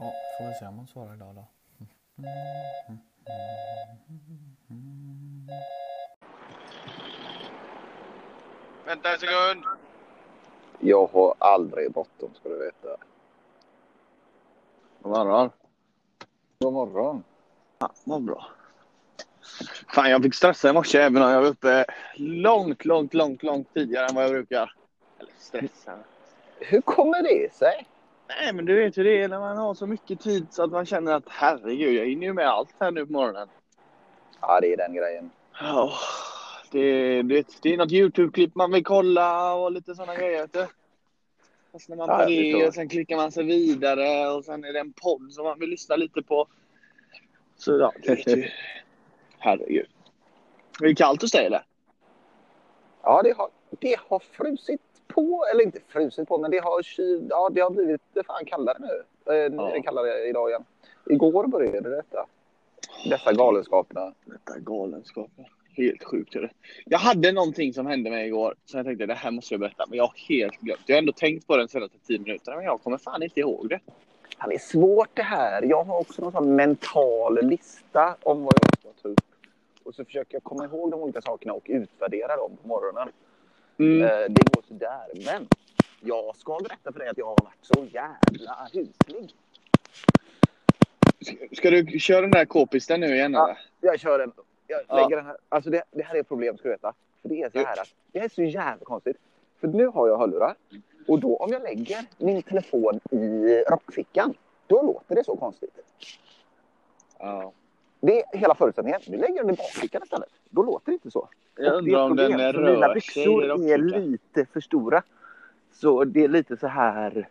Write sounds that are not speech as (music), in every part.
Ja, får vi se om hon svarar idag då. Vänta en sekund. Jag har aldrig bråttom ska du veta. God morgon. God morgon. Ja, vad bra. Fan, jag fick stressa i morse även om jag var uppe långt, långt, långt, långt tidigare än vad jag brukar. Eller stressa. Hur kommer det sig? Nej, men du vet hur det är när man har så mycket tid så att man känner att herregud, jag hinner ju med allt här nu på morgonen. Ja, det är den grejen. Ja, det, det, det är något YouTube-klipp man vill kolla och lite sådana grejer. Vet du. Fastnar man på det och sen klickar man sig vidare och sen är det en podd som man vill lyssna lite på. Så ja, det vet ju. (laughs) Herregud. Är det kallt hos dig eller? Ja, det har, det har frusit på. Eller inte frusit på, men det har, ja, det har blivit fan kallare nu. Eh, nu är det kallare idag igen. Igår började detta. Dessa galenskaperna. Detta är galenskapen. Helt sjukt är det. Jag hade någonting som hände mig igår. Så jag tänkte det här måste jag berätta. Men jag har helt glömt. Jag har ändå tänkt på den senaste tio minuterna. Men jag kommer fan inte ihåg det. Ja, det är svårt det här. Jag har också någon sån mental lista om vad jag ska ta upp. Och så försöker jag komma ihåg de olika sakerna och utvärdera dem på morgonen. Mm. Eh, det går sådär. Men jag ska berätta för dig att jag har varit så jävla huslig. Ska du köra den där k-pisten nu igen Ja. eller? Jag kör den. Jag Ja. lägger den här. Alltså det, det här är ett problem ska du veta. För det är så här att det är så jävla konstigt. För nu har jag hörlurar. Och då om jag lägger min telefon i rockfickan. Då låter det så konstigt. Ja. Det är hela förutsättningen. Nu lägger jag den i bakfickan istället. Då låter det inte så. Jag är undrar om den problem, för Mina byxor är lite för stora. Så det är lite så här.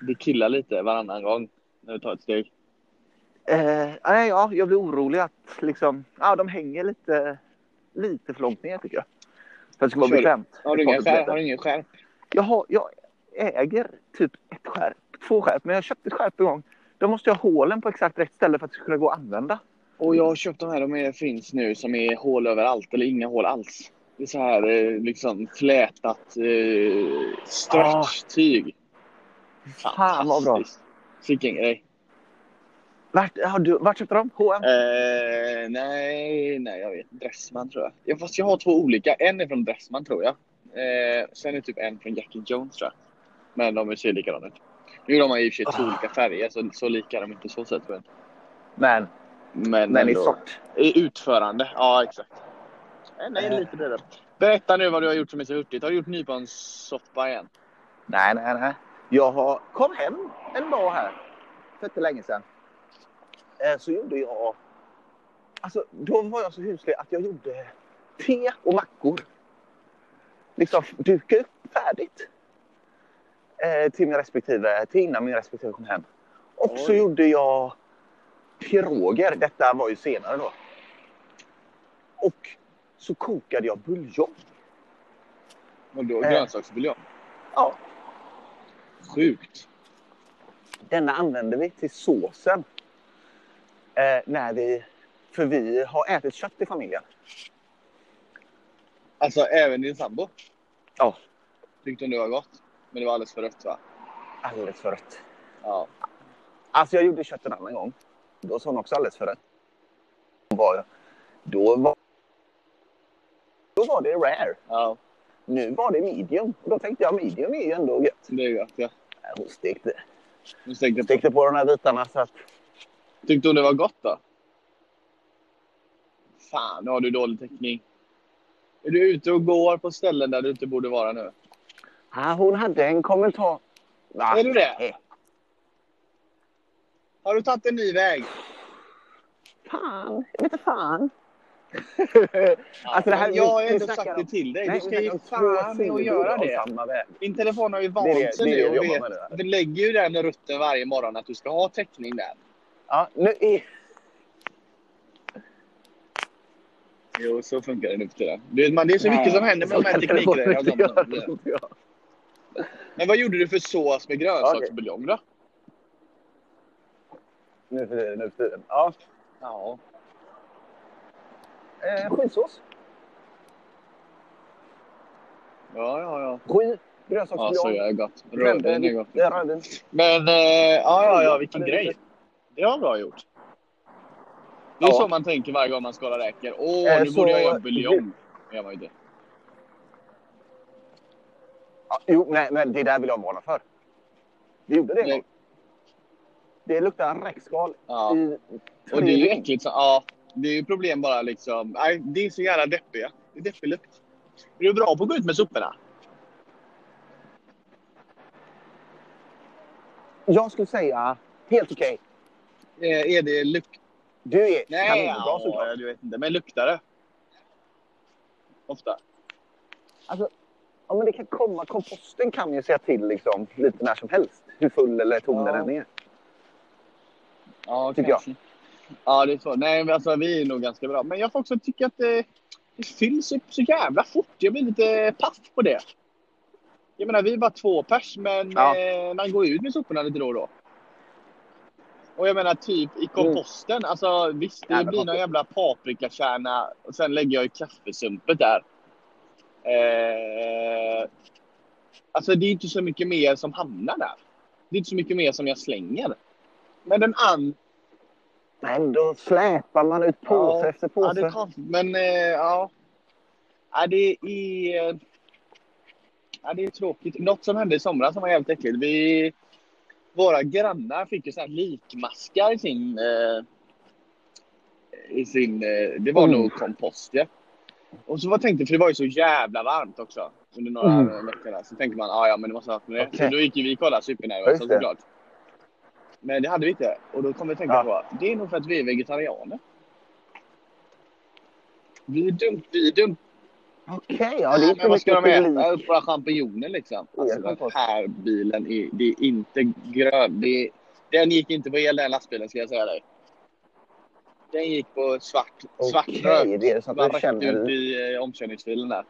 Det killar lite varannan gång när du tar ett steg. Eh, nej, ja, jag blir orolig att liksom, ja, de hänger lite, lite för långt ner tycker jag. För att det ska vara Kör bekvämt. Har du ingen skärp? Har du ingen skärp? Jag, har, jag äger typ ett skärp, två skärp, men jag köpte ett skärp en gång. Då måste jag ha hålen på exakt rätt ställe för att det ska kunna gå att använda. Och jag har köpt de här, de är, finns nu som är hål överallt eller inga hål alls. Det är så här eh, liksom flätat eh, stretchtyg. Fan, vad bra. Vilken grej. Vart, har du, vart köpte de? H&M? Eh, nej, nej, jag vet. Dressman tror jag. Ja, fast jag har två olika. En är från Dressman tror jag. Eh, sen är typ en från Jack and Jones tror jag. Men de ser likadana ut. Nu är de i och för sig två Ah. olika färger så, så lika är de inte så sett. Men, Men, men, i sort. I utförande, ja exakt. Nej, Eh. lite bredare. Berätta nu vad du har gjort som är så hurtigt. Har du gjort nyponsoppa igen? Nej, nej, nej. Jag har, kom hem en dag här för inte länge sedan. Eh, så gjorde jag... Alltså, då var jag så huslig att jag gjorde te och mackor. Liksom duka upp färdigt. Eh, till min respektive, till innan min respektive kom hem. Och så Oj. gjorde jag piroger. Detta var ju senare då. Och så kokade jag buljong. Och då Eh. grönsaksbuljong? Ja, Sjukt. Denna använder vi till såsen. Eh, när vi, för vi har ätit kött i familjen. Alltså även din sambo? Ja. Tyckte hon det var gott? Men det var alldeles för rött va? Alldeles för rött. Ja. Alltså jag gjorde kött en annan gång. Då sa hon också alldeles för rött. Då var, då var, då var det rare. Ja, Nu var det medium. Och då tänkte jag medium är ju ändå gött. det är gott ja. Äh, Hon stekte, tänkte jag på. stekte på de här bitarna så att Tyckte hon det var gott då? Fan, nu har du dålig täckning. Är du ute och går på ställen där du inte borde vara nu? ah, hon hade en kommentar. Va? Är du det? Har du tagit en ny väg? Fan, jag vet inte fan. (laughs) alltså det här, jag har vi- ändå vi sagt det till dig. Nej, du vi ska ju fan att göra det. Din telefon har ju vant sig det är det nu och vet. Det lägger ju den rutten varje morgon att du ska ha täckning där. Ja, nu är... Jo, så funkar det nu för tiden. Det, är så mycket som händer med de här teknikgrejerna. och. Men vad gjorde du för sås med grönsaksbuljong då? Nu för nu för tiden. Ja. Ja. Eh, skitsås. Ja, ja, ja. Så grönsaksbuljong. är det gott. Rödvin är gott. Rödvin. Men, eh, ja, ja, ja, vilken det grej. Det var bra gjort. Det är Ja. så man tänker varje gång man skalar räkor. Åh, Eh, nu så- borde jag göra buljong. Det gör man ju inte. Ja, jo, nej, men det där vill jag varna för. Vi gjorde det en Nej. Det luktar räkskal Ja. i tre Och det är ju äckligt. Så, ja, det är ju problem bara liksom. Nej, det är så jävla deppiga. Det är deppig lukt. Är du bra på att gå ut med soporna? Jag skulle säga helt okej. Eh, är det lukt... Du är Nej, kanonbra ja, såklart. du vet inte. Men luktar det? Ofta. Alltså, ja, men det kan komma. Komposten kan ju säga till liksom, lite när som helst. Hur full eller tom Ja. den än är. Ja, Tycker jag. kanske. Ja, det är så. Nej, men alltså vi är nog ganska bra. Men jag får också tycka att det, det fylls upp så jävla fort. Jag blir lite paff på det. Jag menar, vi är bara två pers, men Ja. eh, man går ut med soporna lite då och då. Och jag menar typ i komposten, alltså visst det Mm. Jävla blir någon jävla paprikakärna och sen lägger jag i kaffesumpet där. Eh, alltså det är inte så mycket mer som hamnar där. Det är inte så mycket mer som jag slänger. Men den andra Men då släpar man ut påse Ja. efter Ja, påse. det är konstigt. Men eh, ja. ja. Det är... Ja, det är tråkigt. Något som hände i somras som var jävligt äckligt. Vi, våra grannar fick ju såna här likmaskar i sin... Eh, I sin... Eh, det var Mm. nog kompost, ja. Och så var tänkte, för det var ju så jävla varmt också under några Mm. veckor. Så tänkte man, ah, ja men det måste ha haft med det. Okej. Så då gick ju vi och kollade supernära Ja, såklart. Men det hade vi inte. Och då kom vi att tänka Ja. på att det är nog för att vi är vegetarianer. Vi är dumt, vi är dumt. Okej, ja det är men inte vad ska de äta? våra champinjoner liksom. Ja, Alltså den här bilen är, det är inte grön. Det är, den gick inte på el den lastbilen ska jag säga dig. Den gick på svart, svart Okej, rök. det är så att du känner- ut i eh, omkörningsfilen där.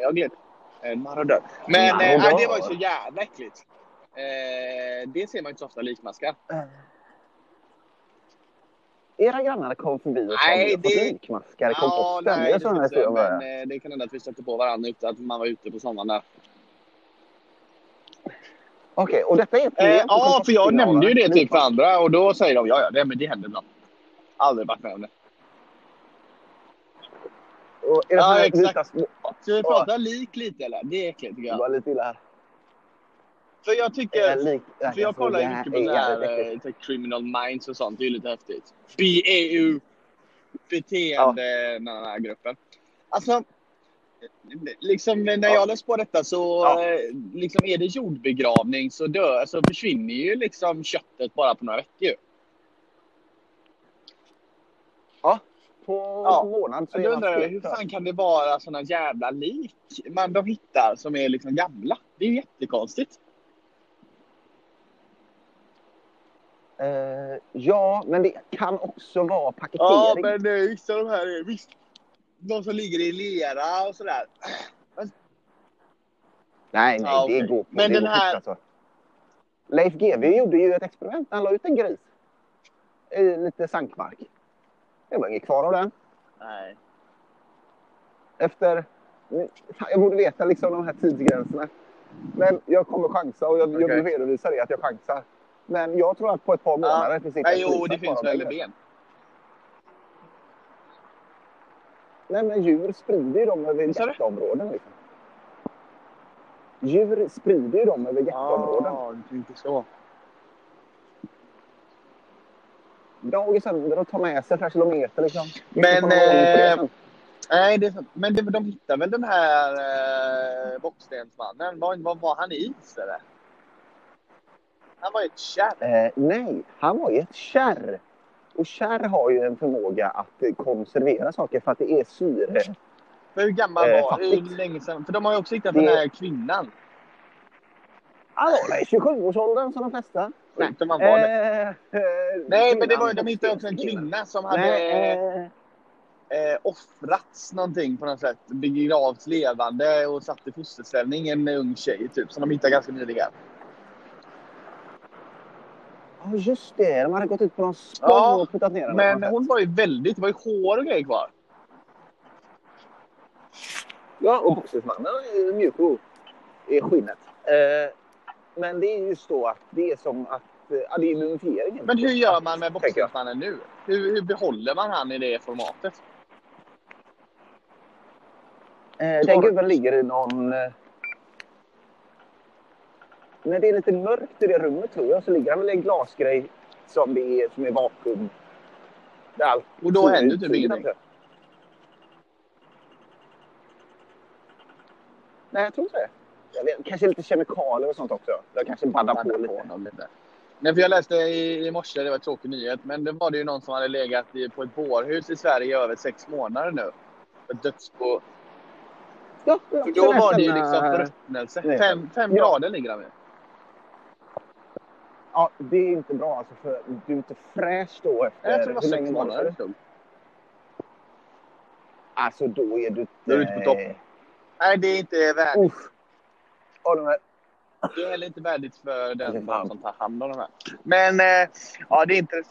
Jag gled. En marodör. Men eh, Marodör. nej, det var ju så jävla äckligt. Eh, det ser man inte så ofta likmaskar. Era grannar kom förbi och Nej, det- likmaskar i komposten. nej, det är det det, historier men bara. eh, det kan hända att vi stötte på varandra utan att man var ute på sommaren där. Okej, och detta är ett problem Eh, ja, för jag nämnde ju det typ för andra och då säger de ja, ja, det, men det händer ibland. Aldrig varit med om det. Och är det Ja, exakt. vita Så vi pratar lik lite eller? Det är äckligt tycker Det jag. var lite illa här. För jag tycker, lik- för jag kollar ju mycket på det här eh, till Criminal Minds och sånt. Det är lite häftigt. BAU. Beteende, den här gruppen. Alltså, liksom när jag läste på detta så Ja. eh, liksom är det jordbegravning så dör, så försvinner ju liksom köttet bara på några veckor ju. På Ja. en månad så är då undrar jag, hur jag. fan kan det vara såna jävla lik man, de hittar som är liksom gamla? Det är ju jättekonstigt. Eh, ja, men det kan också vara Ja, paketering. men eh, vissa av de här är visst. De som ligger i lera och sådär. Nej, nej, Ja, det okej. går på. Men den här- alltså. Leif GW gjorde ju ett experiment. Han la ut en gris i lite sankmark. Det var inget kvar av den. Nej. Efter... Jag borde veta liksom de här tidsgränserna. Men jag kommer chansa och jag, jag Okej. vill redovisa det att jag chansar. Men jag tror att på ett par månader finns det Nej, en jo, det finns väl ben. Nej, men djur sprider ju dem över Vad jätteområden. Liksom. Djur sprider ju dem över jätteområden. Ja, du tänkte så. Dagar sönder och tar med sig flera kilometer. Liksom. Men, eh. Nej, det är. Men det, de hittar väl den här eh, bockstensmannen? Var, var, var han i is eller? Han var i ett kärr. Eh, nej, han var ju ett kärr. Och kärr har ju en förmåga att eh, konservera saker för att det är syre. För hur gammal Eh, var fattigt. Hur länge sedan? För de har ju också hittat Det- den här kvinnan. I 27-årsåldern som de flesta. Om han var. Eh, eh, Nej, men det var, de hittade också en kvinna som hade Nej, eh, eh, offrats någonting på något sätt. Begravts levande och satt i fosterställning. En ung tjej typ, som de hittade ganska nyligen. Ja, just det. De hade gått ut på någon spång Ja, och puttat ner henne. Men hon var ju väldigt, det var ju hår och grejer kvar. Ja, och boxningsmannen är ju mjuk och i skinnet. Eh, men det är just då att det är som att eh, ja, det är mumifiering. Men hur gör man med boxningsmannen nu? Hur, hur behåller man han i det formatet? Eh, den gubben ligger i någon... När det är lite mörkt i det rummet tror jag så ligger han väl i en glasgrej som, det är, som är vakuum. Där allt Och då händer typ ingenting? Nej, jag tror inte det. Jag vet, kanske lite kemikalier och sånt också. Det kanske baddar på lite. honom lite. Nej, för jag läste i, i morse, det var en tråkig nyhet, men det var det ju någon som hade legat i, på ett bårhus i Sverige i över sex månader nu. Ett dödsbo. Ja, För då var det ju liksom för... förruttnelse. Fem, fem Ja. grader ligger han vid. Ja, det är inte bra alltså för du är inte fräsch då efter... Jag tror det var sex månader. stod. Alltså då är du inte... Då är du inte på topp. Nej, det är inte värdigt. Uff. Ja, de här... Det är heller inte värdigt för den fan. som tar hand om de här. Men eh, ja, det är inte...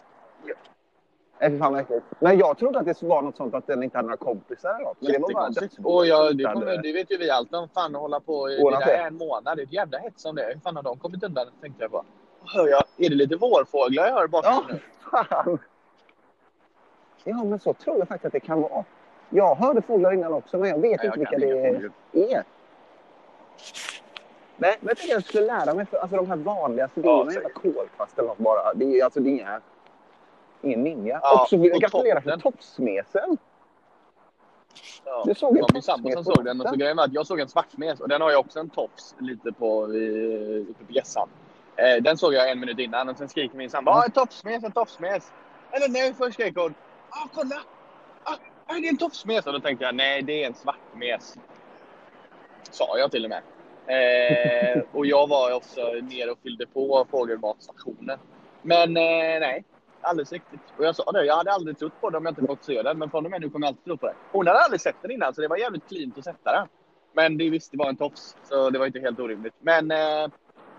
Nej, fy fan vad äckligt. Men jag trodde att det var något sånt att den inte hade några kompisar eller något. Men det var bara. Och jag, det, kommer, det vet ju vi allt om. Fan hålla på i det där en månad. Det är ett jävla hets om det. Hur fan har de kommit undan? Tänkte jag bara. Hör jag, är det lite vårfåglar jag hör bakom Ja, nu? fan. (laughs) Ja, men så tror jag faktiskt att det kan vara. Jag hörde fåglar innan också, men jag vet Nej, inte jag vilka det fåglar. är. Nej, men jag tänkte att jag skulle lära mig. För, alltså de här vanligaste, det är Ja, jävla koltrast eller något bara. Det är alltså det är inga, ingen ninja. Ja, också vill jag och gratulera för toppen. toppsmesen. Ja. Du såg en var min sambo som såg den. Och så grejen var att jag såg en svartmes. Och den har jag också en tofs lite på, i- uppe på hjässan. Eh, den såg jag en minut innan. Och sen skriker min sambo. Ah, en tofsmes, en tofsmes. Eller nej, först skrek hon. Ah, kolla! Ah, ah, det är en tofsmes. Och då tänkte jag, nej, det är en svartmes. Sa jag till och med. Eh, och jag var också nere och fyllde på fågelmatstationen. Men eh, nej, alldeles riktigt. Och jag sa det, jag hade aldrig trott på det om jag inte fått se den. Men från och med nu kommer jag alltid tro på det. Hon hade aldrig sett den innan så det var jävligt cleant att sätta den. Men det visst, det var en tofs. Så det var inte helt orimligt. Men eh,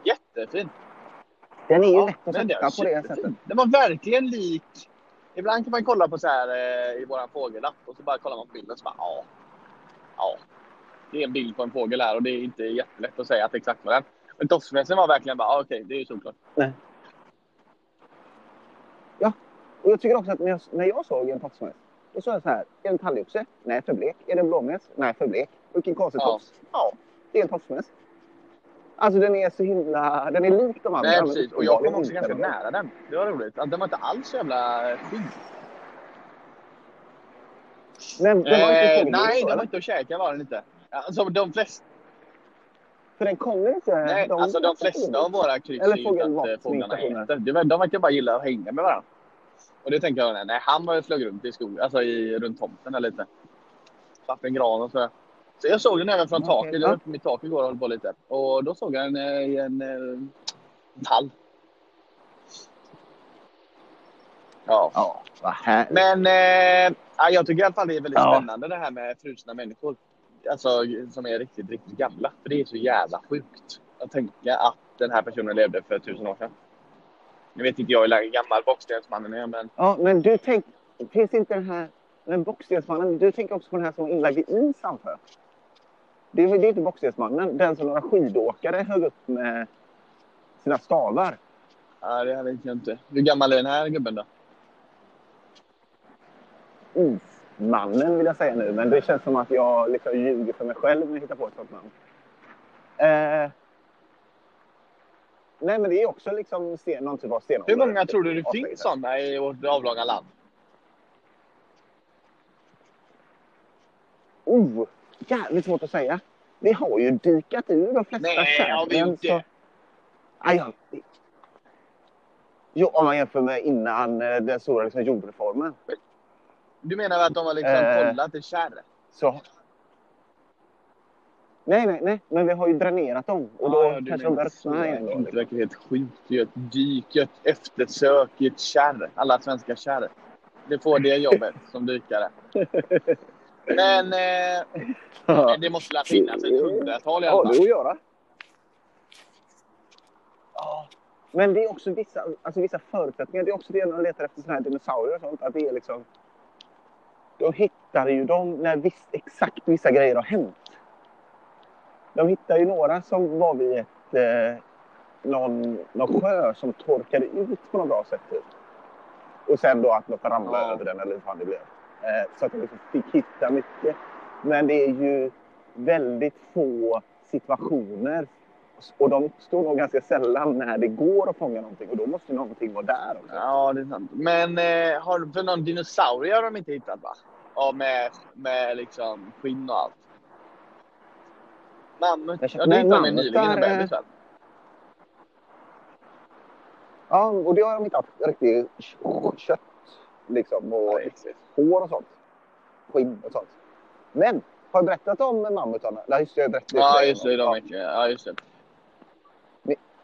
jättefint. Den är ju Ja, lätt att sätta på det sättet. Den var verkligen lik. Ibland kan man kolla på så här eh, i våran fågellapp och så bara kollar man på bilden och så bara ja. Ja. Det är en bild på en fågel här och det är inte jättelätt att säga att det exakt var den. Men tofsmesen var verkligen bara ah, okej, det är ju solklart. Och jag tycker också att när jag, när jag såg en tofsmes, då sa jag så här. Är det en talgoxe? Nej, för blek. Är det en blåmes? Nej, för blek. Vilken konstig Ja. tofs. Ja, det är en tofsmes. Alltså den är så himla... Den är lik de andra. Nej precis. Och jag kom också ganska nära den. Det var roligt. Att Den var inte alls så jävla skygg. Men den var inte Eh, nej, den var inte att käka var den inte. Alltså de flesta, För den kommer inte... nej, alltså, de flesta av våra kryss är ju att fåglarna äter. Var- De verkar bara gilla att hänga med varandra. Och det tänker jag, nej, han var ju flög runt i skogen, alltså i, runt tomten där lite. Satt en gran och så. Så jag såg den även från Okej, taket. Jag ja. var på mitt tak igår och höll på lite. Och då såg jag den eh, i en eh, tall. Ja. Ja, vad härligt. Men eh, ja, jag tycker i alla fall det är väldigt Ja. spännande det här med frusna människor. Alltså som är riktigt, riktigt gamla. För det är så jävla sjukt att tänka att den här personen levde för tusen år sedan. Nu vet inte jag hur gammal bockstensmannen är, men Ja, men du tänk... Finns inte den här... Den bockstensmannen, du tänker också på den här som i is anför. Det är, det är inte bockstensmannen. Den som några skidåkare högg upp med sina stavar. ja, det vet jag inte. Hur gammal är den här gubben då? Ismannen vill jag säga nu, men det känns som att jag liksom ljuger för mig själv när jag hittar på ett sånt namn. Eh... Nej, men det är också liksom sten, någon typ av stenålder. Hur många tror du det finns sådana i vårt avlånga land? Oh, jävligt svårt att säga. Vi har ju dikat ur de flesta Nej, har vi gjort det? så- ja. Jo, om man jämför med innan eh, den stora liksom, jordreformen. Du menar att de har liksom Eh. kollat i kärr? Så... Nej, nej, nej. Men vi har ju dränerat dem. Och då Ja, kanske de börjar öppna igen. Det verkar helt sjukt. Gör ett dyk, gör ett eftersök i ett kärr. Alla svenska kärr. Det får det jobbet som dykare. (laughs) Men eh, det måste finnas ett hundratal i alla fall. att göra. Ja. Men det är också vissa, alltså vissa förutsättningar. Det är också det när man letar efter såna här dinosaurier och sånt. Att det är liksom... Då hittar ju de när viss, exakt vissa grejer har hänt. De hittar ju några som var vid ett... Eh, någon, någon sjö som torkade ut på något bra sätt. Typ. Och sen då att något ramlade Ja. över den eller hur fan det blev. Eh, så att jag liksom fick hitta mycket. Men det är ju väldigt få situationer. Och de uppstår nog ganska sällan när det går att fånga någonting. Och då måste någonting vara där också. Ja, det är sant. Men eh, har för någon dinosaurie har de inte hittat va? Ja, med, med liksom skinn och allt. Mammut. Jag Ja, det hittade de nyligen, en bebis väl? Ja, och det har de inte haft riktigt kött liksom. Och precis. hår och sånt. Skinn och sånt. Men har jag berättat om mammutarna? Nej, just det. Jag berättade Ja, just det. De är, ja, just det.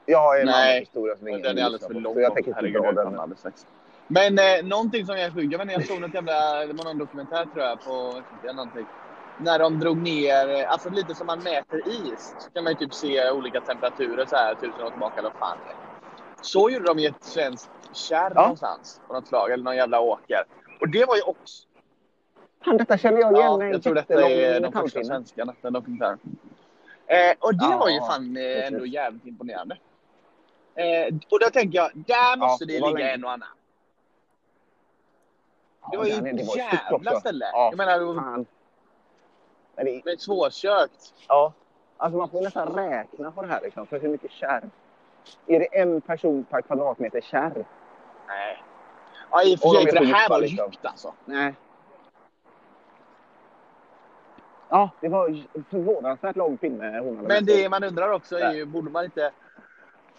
Jag har en annan historia som ingen Den är alldeles för lång. Så jag tänker inte dra den. kommer alldeles strax. Men eh, någonting som jag är sjuk, jag inte, jag såg något jävla, det var någon dokumentär tror jag på någonting. När de drog ner, eh, alltså lite som man mäter is, så kan man ju typ se olika temperaturer så här tusen år tillbaka eller vad fan. Så gjorde de i ett svenskt kärr Ja. någonstans, på något slag, eller någon jävla åker. Och det var ju också, Fan, detta känner jag igen. ja, jag tror detta är de första svenskarna, den dokumentären. Eh, och det Ja, var ju fan eh, ändå jävligt imponerande. Eh, och då tänker jag, där måste det det var ligga en och annan. Ja, Det var ju ett det var jävla ställe. Ja, Jag menar, fan. Men det, med svårkökt. ja. Alltså man får nästan räkna på det här liksom, för hur mycket kärr. Är det en person per kvadratmeter kärr? Nej. Ja, i och för sig, för det här var liksom. alltså. Nej. Ja, det var förvånansvärt lång pinne hon hade Men det man undrar också är ju, borde man inte...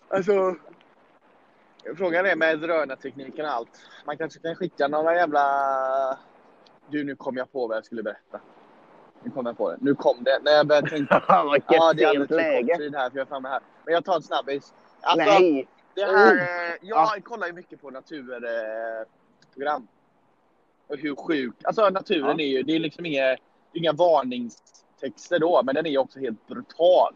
Alltså... Frågan är med drönartekniken och allt. Man kanske kan skicka några jävla... Du, nu kom jag på vad jag skulle berätta. Nu kom jag på det. Nu kom det. När jag började tänka... (laughs) Vilket Ja, det är alldeles för kort läge. tid här för jag är framme här. Men jag tar en snabbis. Alltså, Nej! Det här, Oh. jag kollar ju mycket på naturprogram. Eh, och hur sjuk... Alltså naturen Ja. är ju... Det är liksom inga, inga varningstexter då, men den är ju också helt brutal.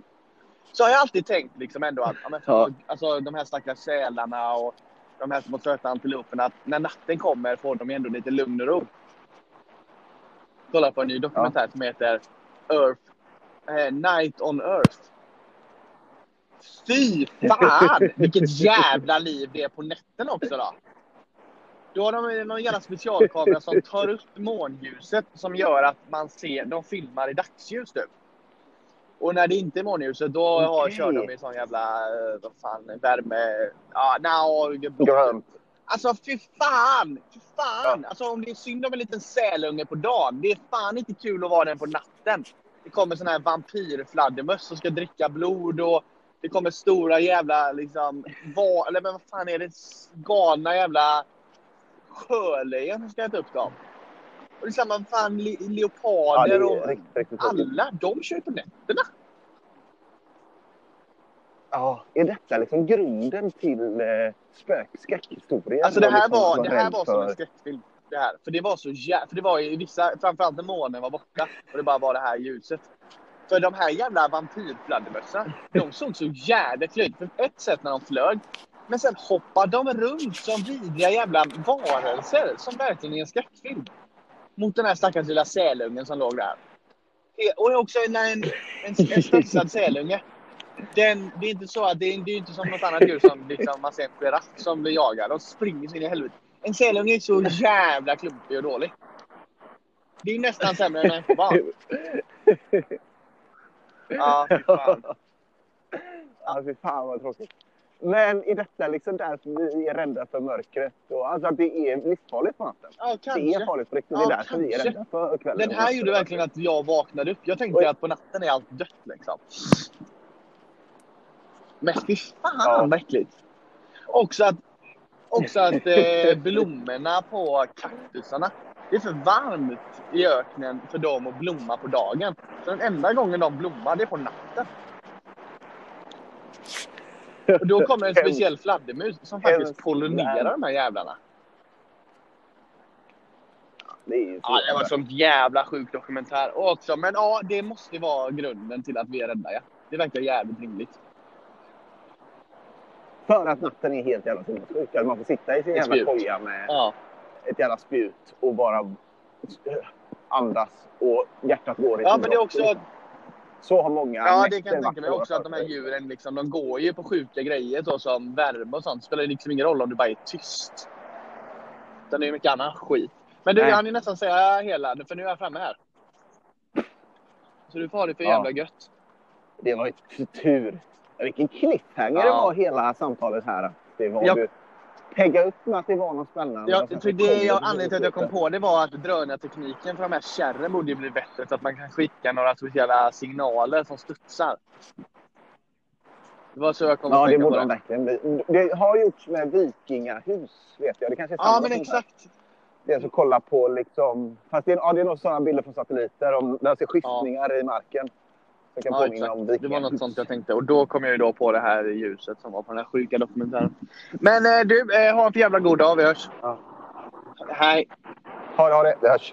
Så har jag alltid tänkt liksom ändå att ja, men, Ja. alltså, de här stackars sälarna och de här små söta antiloperna, att när natten kommer får de ändå lite lugn och ro. Kolla på en ny dokumentär som heter Earth, eh, Night on Earth. Fy fan! Vilket jävla liv det är på nätten också då. Då har de någon jävla specialkamera som tar upp månljuset som gör att man ser, de filmar i dagsljus typ. Och när det inte är månljuset då har, Okej. kör de i sån jävla, eh, vad fan, värme... Ja, no, Grönt. Alltså fy fan! Fy fan! Alltså om det är synd om en liten sälunge på dagen, det är fan inte kul att vara den på natten. Det kommer sån här vampyrfladdermöss som ska dricka blod och det kommer stora jävla liksom, va, eller men vad fan är det? Galna jävla sjölejon som ska äta upp dem. Och det är samma fan le, Ja, leoparder är och riktigt, riktigt alla, de kör ju på nätterna. Ja, är detta liksom grunden till eh, spök, skräckhistorien? Alltså det här liksom var, att det här var som en för- skräckfilm. Det här. För det var så jä... För det var ju vissa, framförallt när månen var borta och det bara var det här ljuset. För de här jävla vampyrfladdermössen, de såg så jävligt löjligt ut. För ett sätt när de flög, men sen hoppade de runt som vidriga jävla varelser som verkligen är en skräckfilm. Mot den här stackars lilla sälungen som låg där. Och också när en, en, en stressad sälunge. Den, det är inte så att det är, det är inte som något annat djur som liksom, man ser en giraff som blir jagad. De springer så in i helvete. En sälunge är så jävla klumpig och dålig. Det är nästan sämre än en människobarn. Ja, fy (laughs) fan. Ja, fy fan vad tråkigt. Men är detta liksom därför vi är rädda för mörkret? Och, alltså att det är livsfarligt på natten? Ja, Det är kanske. farligt på riktigt. Ja, det är därför vi är kanske. rädda för kvällen. Den här gjorde verkligen att jag vaknade upp. Jag tänkte Oj. att på natten är allt dött liksom. Men fy fan Ja. vad äckligt. Också att, också att eh, (laughs) blommorna på kaktusarna. Det är för varmt i öknen för dem att blomma på dagen. Så den enda gången de blommar det är på natten. Och då kommer en speciell fladdermus som faktiskt pollinerar de här jävlarna. Det är så Ja, det var sån jävla sjuk dokumentär också. Men ja, det måste vara grunden till att vi är rädda. Ja. Det verkar jävligt rimligt. För att natten är helt jävla sinnessjuk. Man får sitta i sin jävla koja med Ja. Ett jävla spjut och bara andas och hjärtat går i Ja, men det är också... liksom. Så har många Ja, det kan jag tänka mig också. Att de här djuren liksom, de går ju på sjuka grejer så som värme och sånt. Det spelar liksom ingen roll om du bara är tyst. Utan det är mycket annan skit. Men du, Nej. jag hann ju nästan säga hela, för nu är jag framme här. Så du får ha det för Ja. jävla gött. Det var ett tur. Vilken cliffhanger Ja. det var hela samtalet här. Det var Ja. du pegga upp med att det var något spännande. Ja, för det jag, anledningen till att jag kom på det var att drönartekniken för de här kärren borde ju bli bättre så att man kan skicka några speciella signaler som studsar. Det var så jag kom Ja, att det tänka på borde de det. verkligen bli. Det har gjorts med vikingahus, vet jag. Det kanske är samma Ja, men exakt. Det är alltså kolla på liksom... Fast det är, ja, det är nog sådana bilder från satelliter. Om, där ser skiftningar i marken. Så kan Ja, påminna exakt. om Det var vikingahus. något sånt jag tänkte. Och då kom jag ju då på det här ljuset som var på den här sjuka dokumentären. Men eh, du, eh, ha en för jävla god dag. Vi hörs. Ja. Hej. Ha det, ha det. Vi hörs.